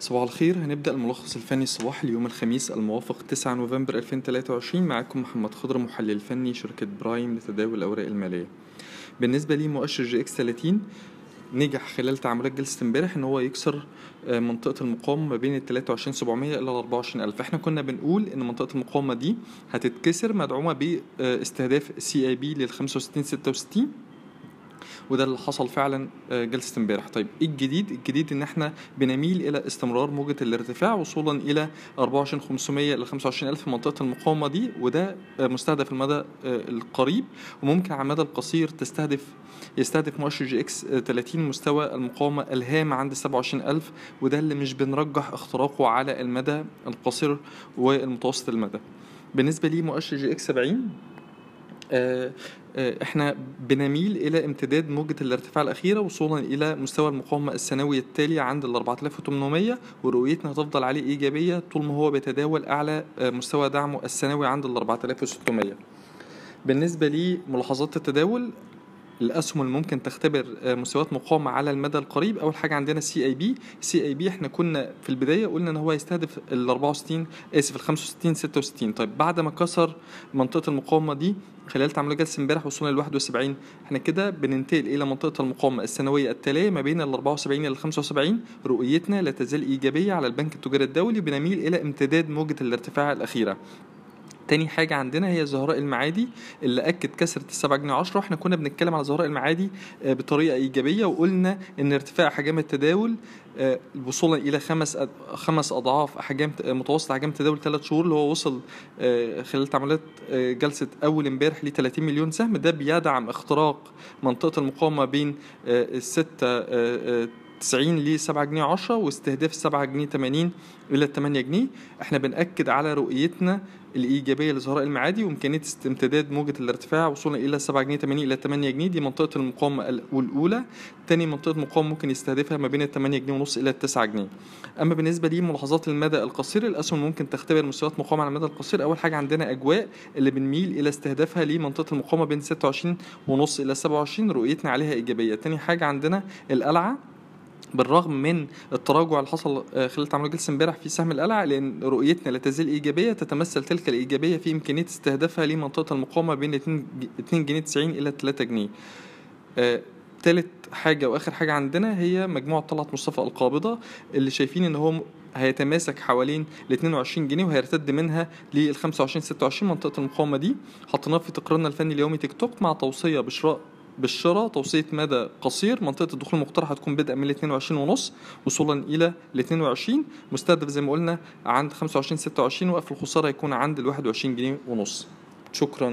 صباح الخير. هنبدأ الملخص الفني الصباحي ليوم الخميس الموافق 9 نوفمبر 2023 معاكم محمد خضر محلل فني شركة برايم لتداول الأوراق المالية. بالنسبة لي مؤشر EGX 30 نجح خلال تعاملات جلسة امبارح إن هو يكسر آه، منطقة المقاومة ما بين ال 23700 إلى ال 24000 إحنا كنا بنقول إن منطقة المقاومة دي هتتكسر مدعومة بإستهداف CIB لل 65 66 وده اللي حصل فعلا آه، جلسة امبارح. طيب إيه الجديد؟ الجديد إن إحنا بنميل إلى استمرار موجة الارتفاع وصولا إلى 24500 ل 25000 في منطقة المقاومة دي وده آه، مستهدف المدى آه، القريب. وممكن على المدى القصير تستهدف يستهدف مؤشر EGX 30 مستوى المقاومة الهام عند 27000 وده اللي مش بنرجح اختراقه على المدى القصير والمتوسط المدى. بالنسبة لي مؤشر EGX 70 آه، آه، إحنا بنميل إلى امتداد موجة الارتفاع الأخيرة وصولا إلى مستوى المقاومة السنوي التالي عند ال 4800 ورؤيتنا هتفضل عليه إيجابية طول ما هو بيتداول أعلى آه، مستوى دعمه السنوي عند ال 4600 بالنسبة لي ملاحظات التداول الأسهم اللي ممكن تختبر آه، مستويات مقاومة على المدى القريب. أول حاجة عندنا سي اي بي سي اي بي إحنا كنا في البداية قلنا إن هو يستهدف ال 64 آسف ال 65 66 طيب بعد ما كسر منطقة المقاومة دي خلال تعاملات جلسة امبارح وصلنا ل 71 إحنا كده بننتقل إلى منطقة المقاومة السنوية التالية ما بين ال 74 إلى ال 75 رؤيتنا لا تزال إيجابية على البنك التجاري الدولي بنميل إلى امتداد موجة الارتفاع الأخيرة. تاني حاجة عندنا هي زهراء المعادي اللي أكد كسرة السبعة جنيه عشرة. وإحنا كنا بنتكلم على زهراء المعادي آه، بطريقة إيجابية وقلنا إن ارتفاع حجم التداول آه، وصولا إلى خمس خمس أضعاف أحجام متوسط أحجام التداول ثلاث شهور اللي هو وصل آه، خلال تعاملات جلسة أول امبارح ل 30 مليون سهم. ده بيدعم اختراق منطقة المقاومة بين الستة 90 ل 7 جنيه 10 واستهداف 7 جنيه 80 إلى 8 جنيه. إحنا بنأكد على رؤيتنا الإيجابية لزهراء المعادي وإمكانية امتداد موجة الارتفاع. وصولا إلى 7 جنيه 80 إلى 8 جنيه. دي منطقة المقاومة الأولى تاني منطقة مقاومة ممكن يستهدفها ما بين ال 8 جنيه ونص إلى 9 جنيه. أما بالنسبة لي ملاحظات المدى القصير الأسهم ممكن تختبر مستويات مقاومة على المدى القصير. أول حاجة عندنا أجواء اللي بنميل إلى استهدافها لمنطقة المقاومة بين 26 ونص إلى 27 رؤيتنا عليها إيجابية. تاني حاجة عندنا القلعة. بالرغم من التراجع اللي حصل آه، خلال تعاملات جلسه امبارح في سهم القلعة لأن رؤيتنا لا تزال إيجابية تتمثل تلك الإيجابية في إمكانية استهدافها لمنطقة المقاومة بين 2 جنيه 90 إلى 3 جنيه. آه، تالت حاجة وآخر حاجة عندنا هي مجموعة طلعت مصطفى القابضة اللي شايفين إن هو هيتماسك حوالين ال 22 جنيه وهيرتد منها لل 25 26 منطقة المقاومة دي حطيناه في تقريرنا الفني اليومي تيك توك مع توصية بشراء بالشراء توصية مدى قصير. منطقة الدخول المقترحة هتكون بدءا من ال 22 ونص وصولا إلى ال 22 مستهدف زي ما قلنا عند 25 26 وقف الخسارة يكون عند ال 21 جنيه ونص. شكرا.